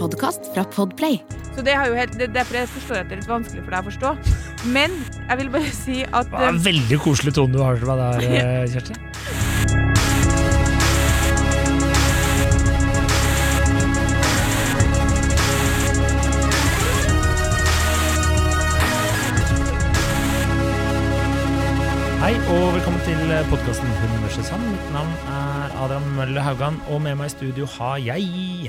podkast fra Podplay. Så det har jo helt, det, derfor jeg forstår at det er litt vanskelig for deg å forstå. Men jeg vil bare si at Det var en veldig koselig tone du har til meg der, Kjersti. Hei og velkommen til podkasten Hun versus han. Mitt navn er Adrian Mølle Haugan, og med meg i studio har jeg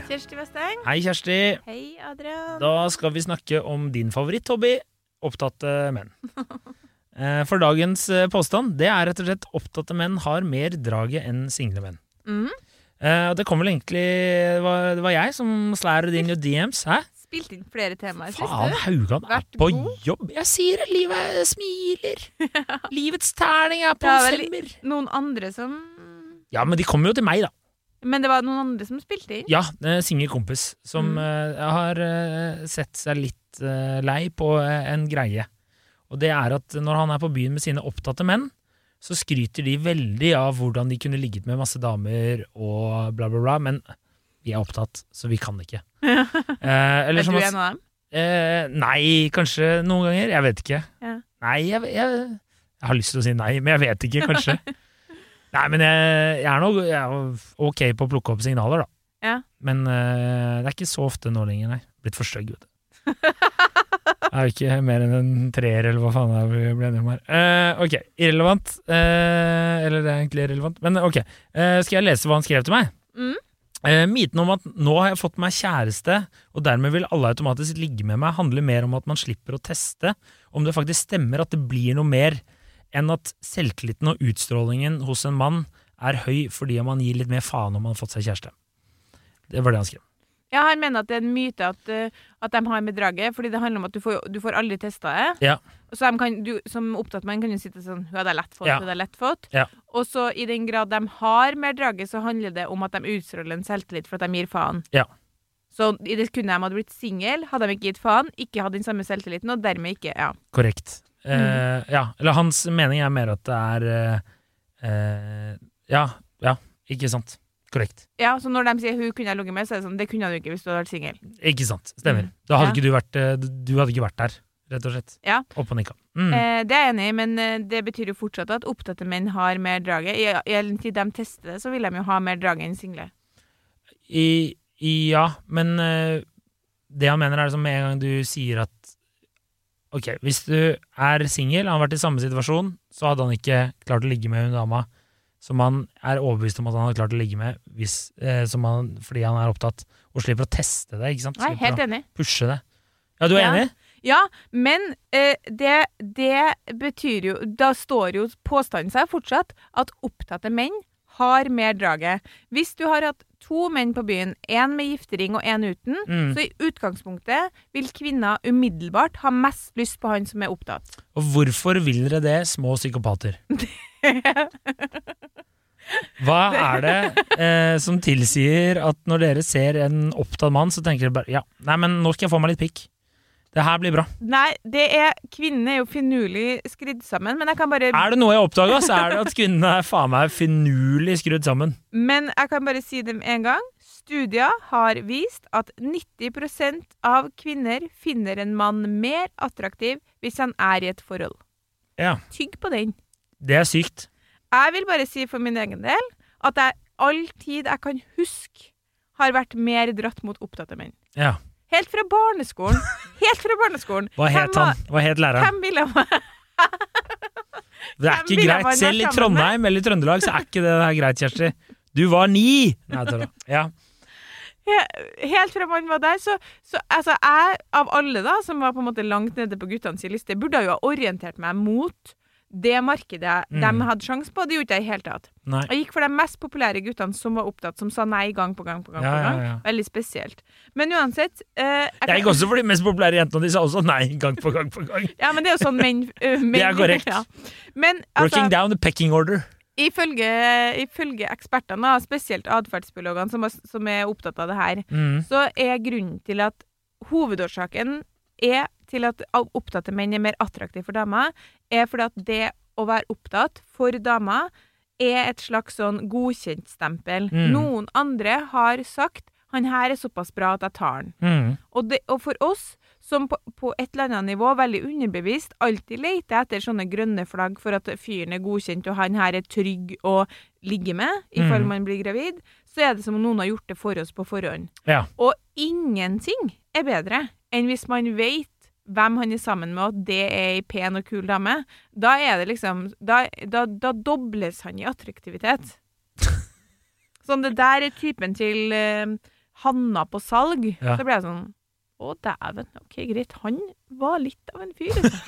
Kjersti Westeng. Hei, Kjersti. Hei, Adrian. Da skal vi snakke om din favoritthobby, opptatte menn. Eh, For dagens eh, påstand det er rett og slett opptatte menn har mer draget enn single menn. Eh, Det kom vel egentlig Det var, det var jeg som slæret inn i DMs. Hæ? Spilt inn flere temaer Faen. Haugan er på god. jobb! Jeg sier det, livet smiler! Livets terning er på er vel- femmer! Noen andre som Ja, men de kommer jo til meg, da. Men det var noen andre som spilte inn. Ja, en singel kompis som Mm. uh, har uh, sett seg litt uh, lei på eh, en greie. Og det er at når han er på byen med sine opptatte menn, så skryter de veldig av hvordan de kunne ligget med masse damer og bla, bla, bla, men vi er opptatt, så vi kan ikke. Eh, eller Er som du en av dem? eh, nei, kanskje noen ganger. Jeg vet ikke. Ja. Nei, jeg, jeg, jeg har lyst til å si nei, men jeg vet ikke, kanskje. nei, men jeg, jeg er nå ok på å plukke opp signaler, da. Ja. Men eh, det er ikke så ofte nå lenger, nei. Blitt for stygg, vet du. Jeg er jo ikke mer enn en treer, eller hva faen er vi ble enige om her. Eh, ok, irrelevant. Eh, eller det er egentlig irrelevant, men ok. Eh, skal jeg lese hva han skrev til meg? Mm. Eh, myten om at nå har jeg fått meg kjæreste, og dermed vil alle automatisk ligge med meg, handler mer om at man slipper å teste om det faktisk stemmer at det blir noe mer enn at selvtilliten og utstrålingen hos en mann er høy fordi man gir litt mer faen om man har fått seg kjæreste. Det var det han skrev. Ja, han mener at det er en myte at, eh, at de har med draget, fordi det handler om at du får, du får aldri testa det. Ja. Så de kan, du, som opptatt mann kan jo sitte sånn Hun hadde lett fått, Ja. hun hadde lett fått. Ja. Og så i den grad de har mer draget, så handler det om at de utstråler en selvtillit for at de gir faen. Ja. Så i det sekundet de hadde blitt singel, hadde de ikke gitt faen, ikke hatt den samme selvtilliten, og dermed ikke Ja. Korrekt. Mm. Uh, Ja, eller hans mening er mer at det er uh, uh, Ja, ja, ikke sant. Korrekt. ja, så når de sier 'hun kunne jeg ligget med', så er det sånn Det kunne du ikke hvis du hadde vært singel. Ikke sant. Stemmer. Mm. Da hadde Ja. ikke du vært eh, Du hadde ikke vært der, rett og slett. Ja. Opp og nikka. Mm. Eh, det er jeg enig i, men eh, det betyr jo fortsatt at opptatte menn har mer draget. I, i all tid de tester det, så vil de jo ha mer drage enn single. I, i, ja, men uh, det han mener er liksom med en gang du sier at Ok, hvis du er singel, han har vært i samme situasjon, så hadde han ikke klart å ligge med hun dama som han er overbevist om at han hadde klart å ligge med hvis, eh, som han, fordi han er opptatt, og slipper å teste det. ikke sant? Nei, helt enig. pushe det. Ja, du er Ja. enig? Ja, men eh, det, det betyr jo Da står jo påstanden seg fortsatt at opptatte menn har mer draget. Hvis du har hatt to menn på byen, én med giftering og én uten, Mm. så i utgangspunktet vil kvinner umiddelbart ha mest lyst på han som er opptatt. Og hvorfor vil dere det, små psykopater? Hva er det eh, som tilsier at når dere ser en opptatt mann, så tenker dere bare ja, nei, men nå skal jeg få meg litt pikk. Det her blir bra. Nei, det er Kvinnene er jo finurlig skrudd sammen, men jeg kan bare Er det noe jeg oppdaga, så er det at kvinnene er faen meg finurlig skrudd sammen. Men jeg kan bare si det med en gang. Studier har vist at 90% av kvinner finner en mann mer attraktiv hvis han er i et forhold. Ja, Tygg på den. Det er sykt. Jeg vil bare si for min egen del at jeg all tid jeg kan huske, har vært mer dratt mot opptatte menn. Ja. Helt fra barneskolen. Helt fra barneskolen. Hva het han? Hva het læreren? Hvem ville Det er ikke greit. Selv i Trondheim eller i Trøndelag så er ikke det her greit, Kjersti. Du var ni! Nei, jeg. Ja. Helt fra man var der, så, så altså jeg, av alle da, som var på en måte langt nede på guttenes liste, burde jo ha orientert meg mot det markedet Mm. de hadde sjanse på. Det gjorde jeg i det hele tatt. Nei. Jeg gikk for de mest populære guttene som var opptatt, som sa nei gang på gang på gang. Ja, på gang. ja. Veldig spesielt. Men uansett eh, jeg Jeg gikk også for de mest populære jentene, de sa også nei gang på gang på gang. Ja, men det er jo sånn menn, uh, men, Det er korrekt. Ja. Men altså, Working down the pecking order. ifølge, ifølge ekspertene, spesielt atferdsbiologene som, som er opptatt av det her, Mm. så er grunnen til at hovedårsaken er til at opptatte menn er mer attraktive for damer, er fordi at det å være opptatt for damer er et slags sånn godkjentstempel. Mm. Noen andre har sagt Han her er såpass bra at jeg tar han. Mm. Og, det, og for oss som på, på et eller annet nivå, veldig underbevisst, alltid leter etter sånne grønne flagg for at fyren er godkjent og han her er trygg å ligge med i fall Mm. man blir gravid, så er det som om noen har gjort det for oss på forhånd. Ja. Og ingenting er bedre enn hvis man vet hvem han er sammen med, at det er ei pen og kul dame. Da er det liksom Da, da, da dobles han i attraktivitet. Sånn, det der er typen til uh, Hanna på salg. Ja. Så ble jeg sånn Å, dæven. OK, greit. Han var litt av en fyr, altså.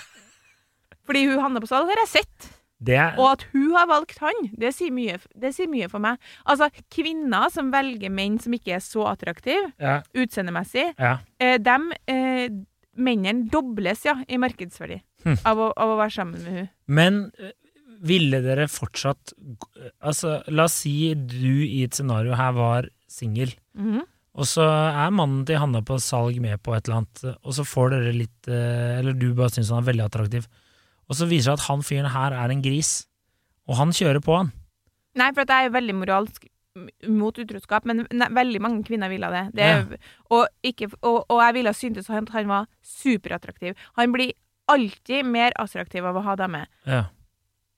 Fordi hun Hanna på salg har jeg sett. Det er Og at hun har valgt han, det sier mye, det sier mye for meg. Altså, kvinner som velger menn som ikke er så attraktive, ja, utseendemessig, ja. eh, dem eh, Mennene dobles, ja, i markedsverdi Hm. av, å, av å være sammen med hun. Men eh, ville dere fortsatt Altså, la oss si du i et scenario her var singel, Mhm. og så er mannen til Hanna på salg med på et eller annet, og så får dere litt eh, Eller du bare syns han er veldig attraktiv, og så viser det seg at han fyren her er en gris, og han kjører på han. Nei, for jeg er veldig moralsk mot utroskap, men ne, veldig mange kvinner ville det. det ja. og, ikke, og, og jeg ville syntes at han var superattraktiv. Han blir alltid mer attraktiv av å ha dame. Ja.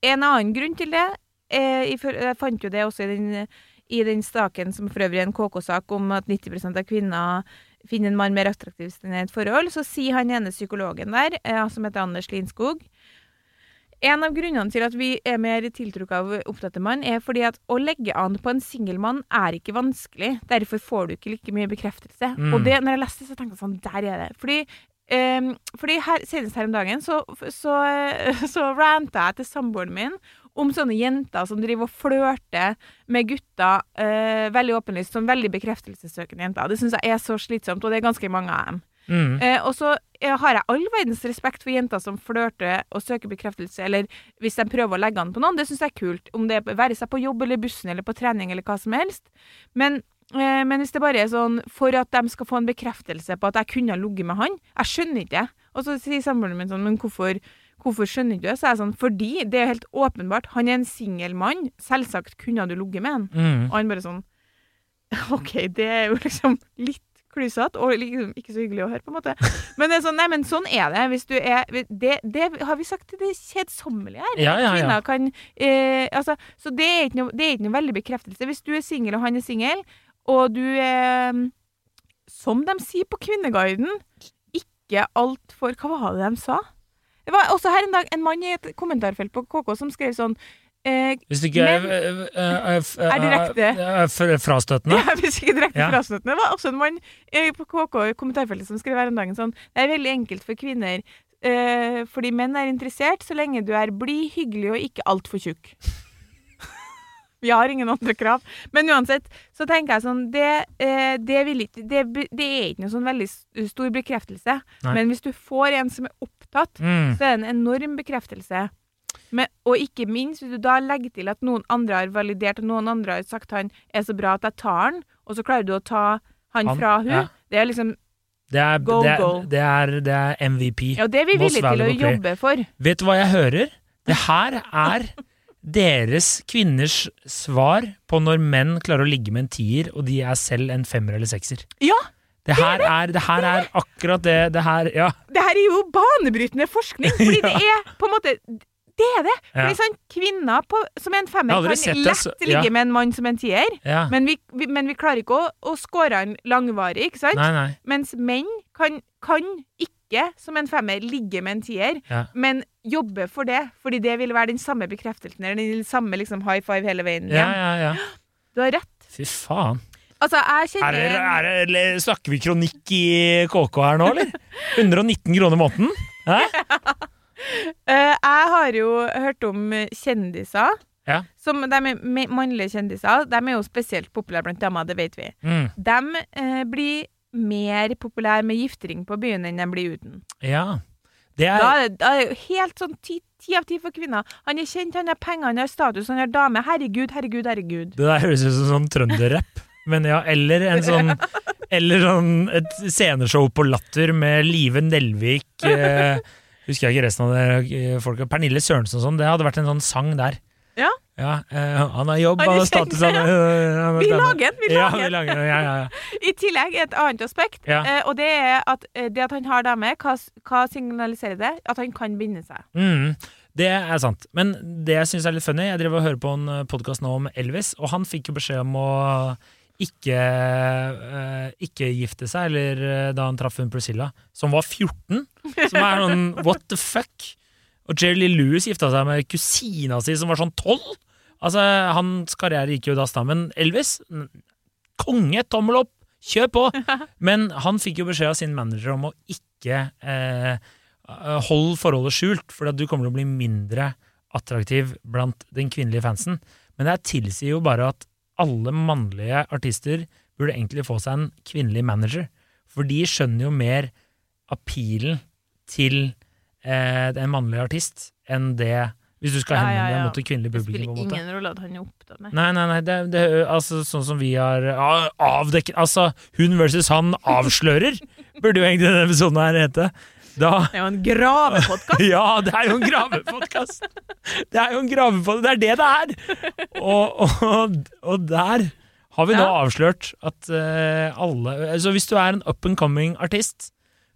En annen grunn til det eh, Jeg fant jo det også i den, i den staken som for øvrig er en KK-sak om at 90% av kvinner finner en mann mer attraktiv enn i et forhold. Så sier han ene psykologen der, eh, som heter Anders Linskog En av grunnene til at vi er mer tiltrukket av opptatte mann, er fordi at å legge an på en singelmann er ikke vanskelig. Derfor får du ikke like mye bekreftelse. Mm. Og det, når jeg leste det, så tenkte jeg sånn Der er det. Fordi um, fordi her, Senest her om dagen så, så, så ranta jeg til samboeren min om sånne jenter som driver og flørter med gutter eh, veldig åpenlyst, som veldig bekreftelsessøkende jenter. Det syns jeg er så slitsomt, og det er ganske mange av dem. Mm. Eh, og så eh, har jeg all verdens respekt for jenter som flørter og søker bekreftelse, eller hvis de prøver å legge an på noen. Det syns jeg er kult. Om det være seg på jobb eller bussen eller på trening eller hva som helst. Men, eh, men hvis det bare er sånn for at de skal få en bekreftelse på at jeg kunne ha ligget med han, jeg skjønner ikke det. Og så sier samboeren min sånn, men hvorfor, hvorfor skjønner du det? Så er jeg sånn, fordi det er helt åpenbart. Han er en singel mann. Selvsagt kunne du ligget med han. Mm. Og han bare sånn OK, det er jo liksom litt klysete, og liksom ikke så hyggelig å høre, på en måte. Men det er sånn, nei, men sånn er det. Hvis du er Det, det har vi sagt til det kjedsommelige her. Ja, ja, ja. Kvinner kan eh, Altså, så det er ikke noe, det er ikke noe veldig bekreftelse. Hvis du er singel, og han er singel, og du er Som de sier på Kvinneguiden, ikke altfor Hva var det de sa? Det var også her en dag en mann i et kommentarfelt på KK som skrev sånn eh, Hvis ikke Men- er, eh, eh, f- Er direkte. eh, eh, frastøtende? Ja, hvis ikke direkte Ja. frastøtende. Det var også en mann eh, på KK i kommentarfeltet som skrev her om dagen sånn Det er veldig enkelt for kvinner, eh, fordi menn er interessert så lenge du er blid, hyggelig og ikke altfor tjukk. Vi har ingen andre krav. Men uansett, så tenker jeg sånn Det, eh, det, ikke, det, det er ikke noe sånn veldig stor bekreftelse. Nei. Men hvis du får en som er opptatt, Mm. så er det en enorm bekreftelse. Men, og ikke minst hvis du da legger til at noen andre har validert, og noen andre har sagt han er så bra at jeg tar han, og så klarer du å ta han, Han, fra hun. ja. Det er liksom Det er, Go, det, er, go. det, er, det er MVP. Ja, det er vi villige til å jobbe for. Vet du hva jeg hører? Det her er deres kvinners svar på når menn klarer å ligge med en tier, og de er selv en femmer eller sekser. Ja! Det her er, det her er akkurat det Det her Ja. Det her er jo banebrytende forskning, fordi det er på en måte Det er det! Ja. Fordi sånn, Kvinner på, som en femmer, kan lett så- ligge ja. med en mann som en tier, ja. men vi, vi, men vi klarer ikke å, å score han langvarig, ikke sant? Nei, nei. Mens menn kan, kan ikke, som en femmer, ligge med en tier, Ja. men jobbe for det, fordi det vil være den samme bekreftelsen, eller den samme liksom, high five hele veien Ja, ja, ja. Du har rett. Fy faen. Altså, Er det, er det, snakker vi kronikk i KK her nå, eller? 119 kroner måneden? Hæ? Eh, Jeg har jo hørt om kjendiser. Ja. Som de mannlige kjendiser. De er jo spesielt populære blant damer, det vet vi. Mm. De eh, blir mer populære med giftering på byen enn de blir uten. Ja. Det er Da er det, da er det helt sånn ti, ti av ti for kvinner. Han er kjent, han har penger, han har status, han har dame. Herregud, herregud, herregud. Det der høres ut som sånn trønderrapp. Men ja, eller en sånn Eller sånn et sceneshow på Latter med Live Nelvik eh, Husker jeg ikke resten av det folk? folka. Pernille Sørensen og sånn. Det hadde vært en sånn sang der. Ja. Ja, uh, han har jobb, han har status han, uh, han Vi lager den! Vi Ja, vi lager. Ja, ja, ja. I tillegg et annet aspekt, eh, og det er at eh, det at han har dame, hva, hva signaliserer det? At han kan binde seg. Mm, det er sant. Men det jeg syns er litt funny Jeg driver og hører på en podkast nå om Elvis, og han fikk jo beskjed om å ikke, uh, ikke gifte seg, eller eh, da han traff hun Priscilla, som var 14. Som er noen what the fuck? Og Jerry Lee Lewis gifta seg med kusina si, som var sånn 12. Altså, Hans karriere gikk jo da, stammen. Elvis Konge, tommel opp, kjør på! Men han fikk jo beskjed av sin manager om å ikke eh, holde forholdet skjult, for at du kommer til å bli mindre attraktiv blant den kvinnelige fansen. Men det tilsier jo bare at alle mannlige artister burde egentlig få seg en kvinnelig manager. For de skjønner jo mer appealen til eh, en mannlig artist enn det Hvis du skal Ja, henvende ja, deg ja. mot det kvinnelige Det publikum. spiller en måte. ingen rolle at han er opptatt. Nei. Nei, nei, nei, det, det, altså, sånn som vi har avdekket Altså, hun versus han avslører, burde jo egentlig denne episoden her hete. Da Det er jo en gravepodkast. Ja, det er jo en gravepodkast! Det er jo en gravepodkast, det er det det er! Og, og, og der har vi nå Ja. avslørt at uh, alle altså hvis du er en up and coming artist,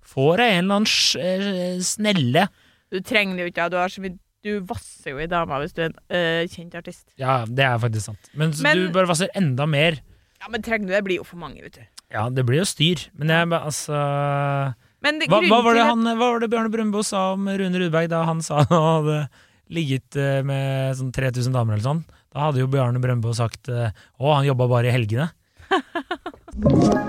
får deg en eller annen eh, snelle Du trenger det jo ikke. Du, har så mye, du vasser jo i dama hvis du er en uh, kjent artist. Ja, det er faktisk sant. Men, Men- du bare vasser enda mer. Ja, Men trenger du det? blir jo for mange, vet du. Ja, det blir jo styr. Men jeg altså Hva, hva, var det han, hva var det Bjarne Brumbo sa om Rune Rudberg da han sa han hadde ligget eh, med sånn 3000 damer eller sånn? Da hadde jo Bjarne Brøndbo sagt eh, å, han jobba bare i helgene.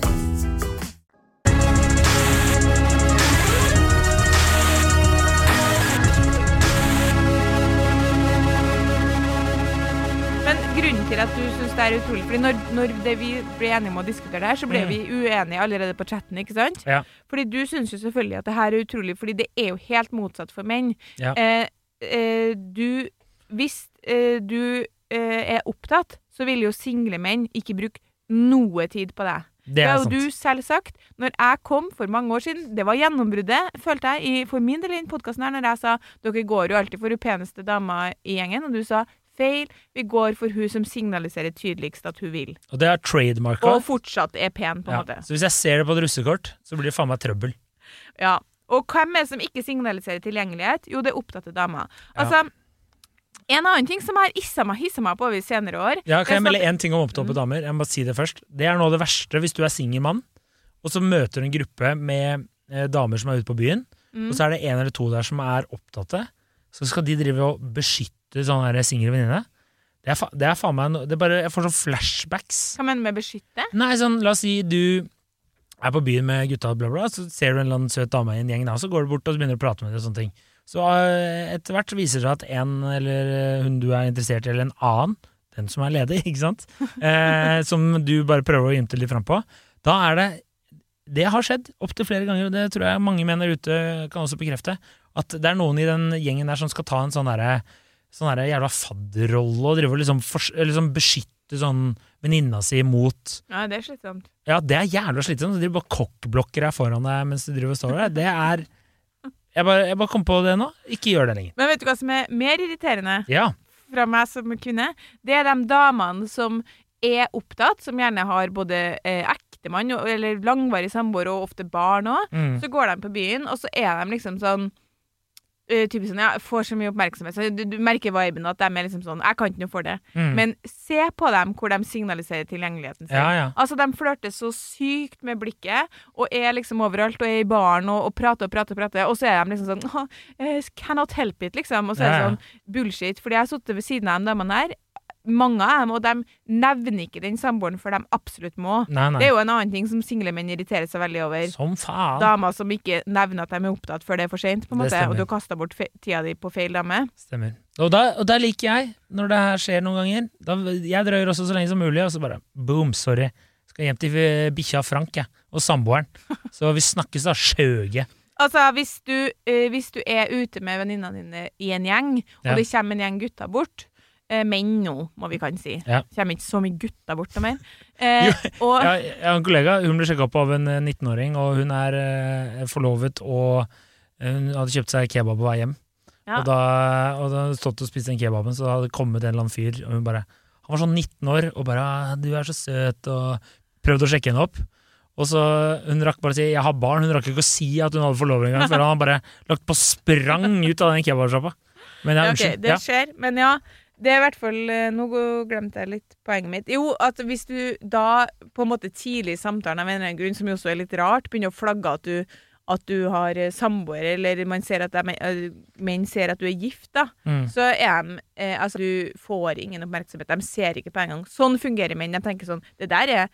syns det er utrolig Fordi når, når det vi ble enige om å diskutere det her, så ble Mm. vi uenige allerede på chatten, ikke sant? Ja. Fordi du syns jo selvfølgelig at det her er utrolig, fordi det er jo helt motsatt for menn. Ja. Eh, eh, du Hvis eh, du eh, er opptatt, så vil jo single menn ikke bruke noe tid på deg. Det Det er jo du selv sagt. Når jeg kom for mange år siden, det var gjennombruddet, følte jeg, i, for min del i podkasten her, når jeg sa dere går jo alltid for hun peneste dama i gjengen, og du sa feil, vi går for hun som signaliserer tydeligst at hun vil. Og det er trademarka. Og fortsatt er pen, på en Ja. måte. Så hvis jeg ser det på et russekort, så blir det faen meg trøbbel. Ja. Og hvem er det som ikke signaliserer tilgjengelighet? Jo, det er opptatte damer. Altså, en annen ting som har issa meg, hissa meg på over senere år Ja, kan jeg er melde én ting om opptatte damer? Jeg må bare si det først. Det er noe av det verste hvis du er singel mann, og så møter du en gruppe med eh, damer som er ute på byen, Mm. og så er det en eller to der som er opptatte. Så skal de drive og beskytte sånne single venninne. Det er, det er faen meg no det er bare, Jeg får sånn flashbacks. Hva mener du med beskytte? Nei, sånn, la oss si du er på byen med gutta, bla, bla, så ser du en eller annen søt dame i en gjeng, da, så går du bort og begynner å prate med henne. og sånne ting. Så eh, etter hvert viser det seg at en eller eh, hun du er interessert i, eller en annen, den som er ledig, ikke sant, eh, som du bare prøver å ymte litt fram på, da er det Det har skjedd opptil flere ganger, og det tror jeg mange menn der ute kan også bekrefte, at det er noen i den gjengen der som skal ta en sånn derre sånn der jævla fadderrolle og drive og liksom, for, liksom beskytte sånn venninna si mot Ja, det er slitsomt. ja, det er jævla slitsomt. Du driver bare kokkblokker her foran deg mens du driver og står der. Det er Jeg bare, jeg bare kom på det nå. Ikke gjør det lenger. Men vet du hva som er mer irriterende Ja. fra meg som kvinne? Det er de damene som er opptatt, som gjerne har både eh, ektemann eller langvarig samboer og ofte barn òg. Mm. Så går de på byen, og så er de liksom sånn typisk sånn, ja, Får så mye oppmerksomhet. Så du, du merker viben at de er liksom sånn Jeg kan ikke noe for det. Mm. Men se på dem hvor de signaliserer tilgjengeligheten sin. Ja, ja. Altså, De flørter så sykt med blikket, og er liksom overalt, og er i baren og, og prater og prater, og prater, og så er de liksom sånn «Åh, eh, Cannot help it, liksom. Og så er det sånn bullshit. Fordi jeg har sittet ved siden av de damene her, mange av dem, og de nevner ikke den samboeren for de absolutt må. Nei, nei. Det er jo en annen ting som single menn irriterer seg veldig over. Som faen. Damer som ikke nevner at de er opptatt før det er for seint, på en måte, og du kaster bort fe tida di på feil dame. Stemmer. Og da, og da, liker jeg, når det her skjer noen ganger. Da, jeg drøyer også så lenge som mulig, og så bare boom, sorry. Skal hjem til eh, bikkja Frank, jeg. Og samboeren. Så vi snakkes da, skjøge. Altså, hvis du, øh, hvis du er ute med venninnene dine i en gjeng, og Ja. det kommer en gjeng gutter bort Menn nå, må vi kan si. Ja. Kommer ikke så mye gutter bort noe mer. Eh, og, Jeg, jeg har en kollega, hun ble sjekka opp av en eh, 19-åring, og hun er eh, forlovet og eh, hun hadde kjøpt seg kebab på vei hjem. Ja. Og da og da stått og spist den kebaben, så hadde det kommet en eller annen fyr, og hun bare Han var sånn 19 år og bare «Ah, 'Du er så søt', og prøvde å sjekke henne opp. Og så Hun rakk bare å si 'jeg har barn', hun rakk ikke å si at hun hadde forlover engang, for han bare lagt på sprang ut av den kebabsjappa. Men ja, Ok, unnskyld. det Ja. skjer, men ja. Det er i hvert fall eh, Nå glemte jeg litt poenget mitt. Jo, at hvis du da på en måte tidlig i samtalen av en eller annen grunn, som jo også er litt rart, begynner å flagge at du, at du har eh, samboer, eller man ser at eh, menn ser at du er gift, da, Mm. så er de eh, Altså, du får ingen oppmerksomhet. De ser ikke på en gang. Sånn fungerer menn. De tenker sånn Det der er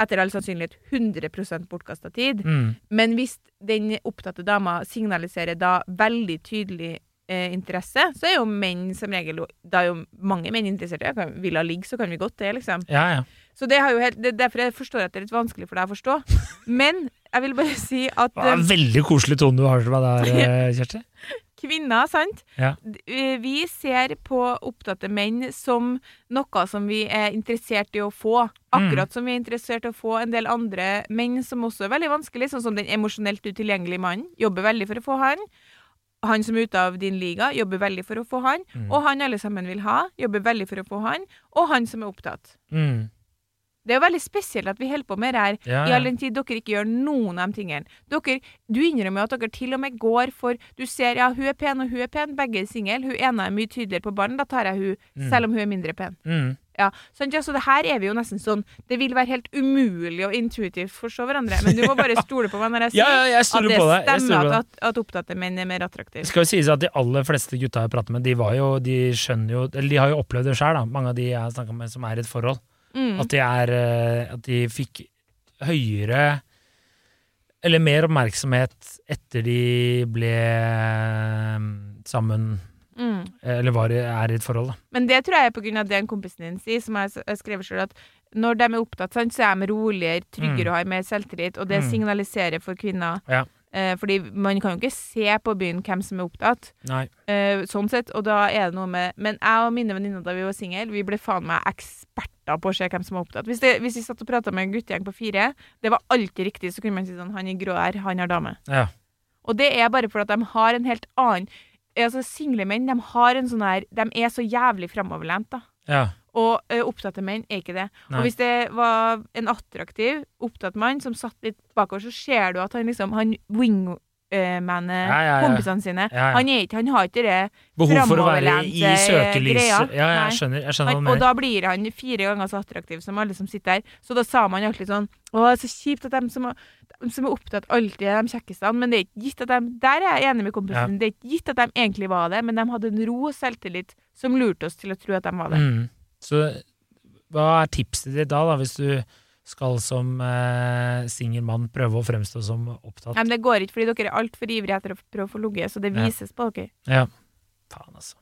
etter all sannsynlighet 100 bortkasta tid. Mm. Men hvis den opptatte dama signaliserer da veldig tydelig eh, interesse, så er jo menn som regel Da er jo mange menn interessert i det. Vil hun ligg, så kan vi godt det, liksom. Ja, ja. Så det helt, det er derfor jeg forstår at det er litt vanskelig for deg å forstå. Men jeg vil bare si at Det var eh, en veldig koselig tone du har til meg der, eh, Kjersti. kvinner, sant Ja. Eh, Vi ser på opptatte menn som noe som vi er interessert i å få. Akkurat som vi er interessert i å få en del andre menn som også er veldig vanskelig, sånn som den emosjonelt utilgjengelige mannen. Jobber veldig for å få han. Han som er ute av din liga, jobber veldig for å få han. Mm. Og han alle sammen vil ha, jobber veldig for å få han. Og han som er opptatt. Mm. Det er jo veldig spesielt at vi holder på med det her Ja, i all den tid dere ikke gjør noen av de tingene. Dere, du innrømmer jo at dere til og med går for Du ser, ja, hun er pen og hun er pen, begge er single. Hun ene er mye tydeligere på ballen, da tar jeg hun, Mm. selv om hun er mindre pen. Mm. Ja, sånn, ja, Så det her er vi jo nesten sånn Det vil være helt umulig å intuitivt forstå hverandre, men du må bare stole på meg når jeg sier Ja, ja, jeg at det stemmer deg. at, at, at opptatte menn er mer attraktive. Det skal jo sies at de aller fleste gutta jeg prater med, de var jo, de skjønner jo Eller de har jo opplevd det sjøl, da. Mange av de jeg har snakka med som er i et forhold. Mm. At de er eh, At de fikk høyere Eller mer oppmerksomhet etter de ble eh, sammen Mm. Eller var, er i et forhold, da. Men det tror jeg er på grunn av det en kompisen din sier, som jeg har skrevet sjøl, at når de er opptatt, så er de roligere, tryggere Mm. og har mer selvtillit, og det Mm. signaliserer for kvinner. Ja. Eh, fordi man kan jo ikke se på byen hvem som er opptatt, eh, sånn sett, og da er det noe med Men jeg og mine venninner da vi var single, vi ble faen meg eksperter på å se hvem som er opptatt. Hvis, det, hvis vi satt og prata med en guttegjeng på fire, det var alltid riktig, så kunne man si sånn Han i grå her, han har dame. Ja. Og det er bare fordi at de har en helt annen Altså, Single menn de har en sånn her De er så jævlig framoverlent, da. Ja. Og ø, opptatte menn er ikke det. Nei. Og hvis det var en attraktiv, opptatt mann som satt litt bakover, så ser du at han liksom Han wingmaner Ja, ja, ja. kompisene sine. Han, ikke, han har ikke det Behov for å være i søkelyset. Ja, jeg skjønner, jeg skjønner han, Og da blir han fire ganger så attraktiv som alle som sitter der. Så da sa man alltid sånn Å, så kjipt at de som, de som er opptatt, alltid er de kjekkeste. Men det er ikke gitt at de Der er jeg enig med kompisen. Det er ikke gitt at de egentlig var det, men de hadde en ro og selvtillit som lurte oss til å tro at de var det. Mm. Så hva er tipset ditt da, da, hvis du skal som eh, singel mann prøve å fremstå som opptatt? Nei, men det går ikke, fordi dere er altfor ivrige etter å prøve å få ligget, så det Ja. vises på dere. Ja. Faen, altså.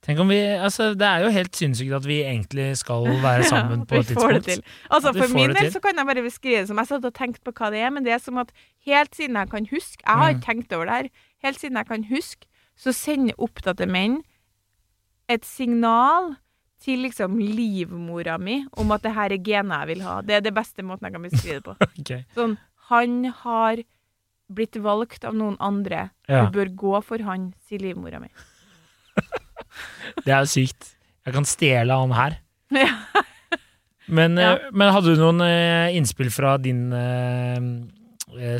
Tenk om vi Altså, det er jo helt sinnssykt at vi egentlig skal være sammen på et tidspunkt. Altså, for min del så kan jeg bare beskrive det som Jeg satt og tenkte på hva det er, men det er som at helt siden jeg kan huske Jeg har Mm. ikke tenkt over det her. Helt siden jeg kan huske, så sender opptatte menn et signal til liksom livmora mi om at det her er genet jeg vil ha. Det er det beste måten jeg kan beskrive det på. okay. Sånn, han har blitt valgt av noen andre. Ja. Du bør gå for han, sier livmora mi. Det er jo sykt. Jeg kan stjele han her. Ja. Men, Ja. eh, men hadde du noen eh, innspill fra din eh,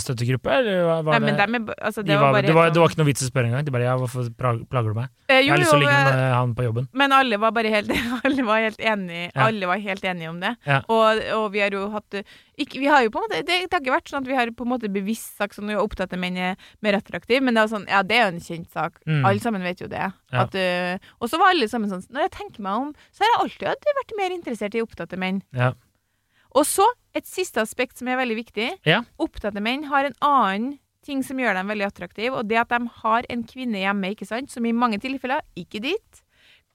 støttegruppe, eller var, var Nei, men det altså, de var, var det, var, det var ikke noe vits å spørre engang. De bare ja, 'hvorfor plager du meg?' Eh, Jeg har lyst til å ligge eh, med han på jobben. Men alle var bare helt Alle var helt enige Ja. Alle var helt enige om det. Ja. Og, og vi har jo hatt ikke, Vi har jo på en måte det, det har ikke vært sånn at vi har på en måte bevisst sagt sånn at opptatte menn er mer attraktive, men det er sånn, ja, det er jo en kjent sak. Mm. Alle sammen vet jo det. Ja. At, og så var alle sammen sånn Når jeg tenker meg om, så har jeg alltid vært mer interessert i opptatte menn. Ja. Og så et siste aspekt som er veldig viktig. Ja. Opptatte menn har en annen ting som gjør dem veldig attraktive, og det at de har en kvinne hjemme, ikke sant, som i mange tilfeller ikke dit.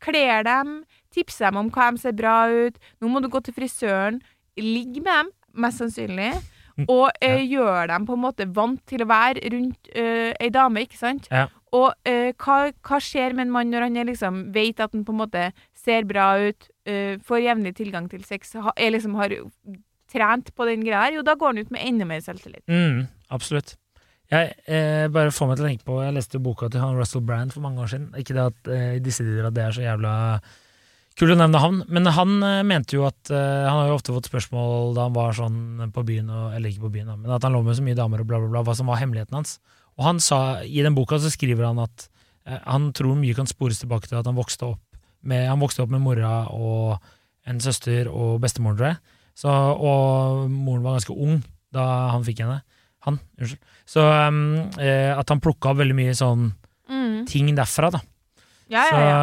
Kler dem, tipser dem om hva de ser bra ut. Nå må du gå til frisøren. Ligg med dem, mest sannsynlig. Mm, og eh, gjør dem på en måte vant til å være rundt eh, ei dame, ikke sant? Ja. Og eh, hva, hva skjer med en mann når han liksom vet at han på en måte ser bra ut, eh, får jevnlig tilgang til sex, ha, er liksom har trent på den greia her? Jo, da går han ut med enda mer selvtillit. Mm, absolutt. Jeg eh, bare får meg til å tenke på Jeg leste jo boka til han Russell Brand for mange år siden. Ikke det at eh, disse tider at det er så jævla kult å nevne han, men han eh, mente jo at eh, Han har jo ofte fått spørsmål da han var sånn på byen, og, eller ikke på byen, da, men at han lå med så mye damer og bla, bla, bla, hva som var hemmeligheten hans. Og han sa, i den boka så skriver han at eh, han tror mye kan spores tilbake til at han vokste opp med, han vokste opp med mora og en søster og bestemoren, tror jeg. Så, og moren var ganske ung da han fikk henne. Han, unnskyld. Så um, eh, at han plukka opp veldig mye sånn Mm. ting derfra, da. Ja, Så ja, ja.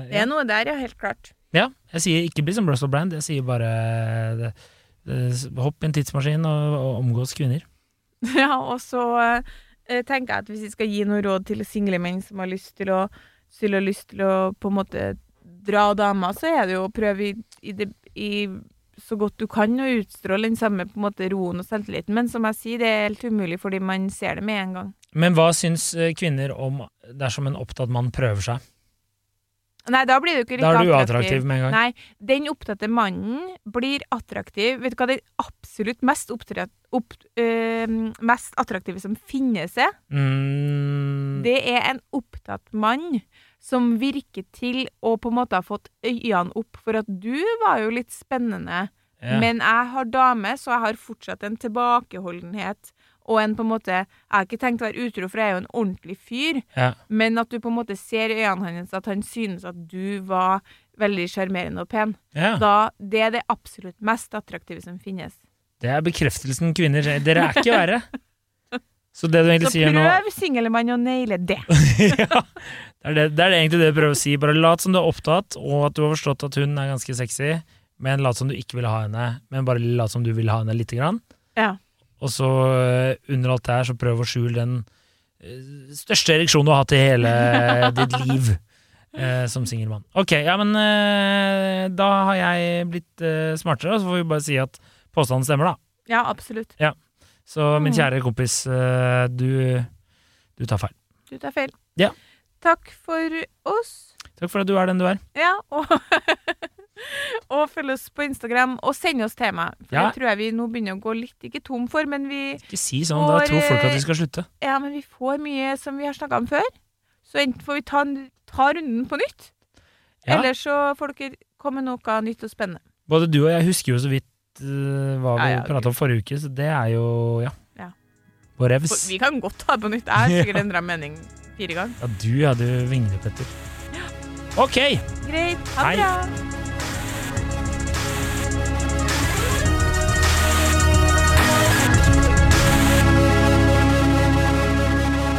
eh, Det er noe der, ja, helt klart. ja, jeg sier ikke bli som Russell Brand, jeg sier bare det, det, hopp i en tidsmaskin og, og omgås kvinner. Ja, og så eh, tenker jeg at hvis vi skal gi noe råd til single menn som har lyst til å, til har lyst til å på en måte dra damer, så er det jo å prøve i, i, det, i så godt du kan å utstråle den samme på en måte roen og selvtilliten. Men som jeg sier, det er helt umulig fordi man ser det med en gang. Men hva syns eh, kvinner om dersom en opptatt mann prøver seg? Nei, da blir du ikke Da er du attraktiv. attraktiv med en gang. Nei, den opptatte mannen blir attraktiv. Vet du hva den absolutt mest, opptatt, opp, øh, mest attraktive som finnes er? Mm, Det er en opptatt mann som virker til å på en måte ha fått øynene opp for at du var jo litt spennende, ja. men jeg har dame, så jeg har fortsatt en tilbakeholdenhet og en på en måte Jeg har ikke tenkt å være utro, for jeg er jo en ordentlig fyr, ja. men at du på en måte ser i øynene hans at han synes at du var veldig sjarmerende og pen. ja. Da, det er det absolutt mest attraktive som finnes. Det er bekreftelsen kvinner Dere er ikke verre. Så det du egentlig Så sier nå prøv, singelmann, å naile det. ja, det, er det, det er egentlig det du prøver å si. Bare lat som du er opptatt, og at du har forstått at hun er ganske sexy, men lat som du ikke vil ha henne. Men bare lat som du vil ha henne lite grann. Ja. Og så øh, under alt det her, så prøv å skjule den øh, største ereksjonen du har hatt i hele ditt liv eh, som singelmann. Ok, ja, men eh, da har jeg blitt eh, smartere, og så får vi bare si at påstanden stemmer, da. Ja, absolutt. Så min Mm. kjære kompis, øh, du, du tar feil. Du tar feil. Ja. Takk for oss. Takk for at du er den du er. Ja, og, og følg oss på Instagram, og send oss tema. For Ja. det tror jeg vi nå begynner å gå litt ikke tom for, men vi, Ikke si sånn, da tror folk at vi skal slutte. ja, men vi får mye som vi har snakka om før. Så enten får vi ta, ta runden på nytt, Ja. eller så får dere komme med noe nytt og spennende. Både du og jeg husker jo så vidt uh, hva vi Ja, pratet om forrige uke, så det er jo ja. Ja. På vi kan godt ta det på nytt. Jeg har sikkert endra mening fire ganger. Ja, du ja, du vinglepetter. Ok! Greit. Ha det bra.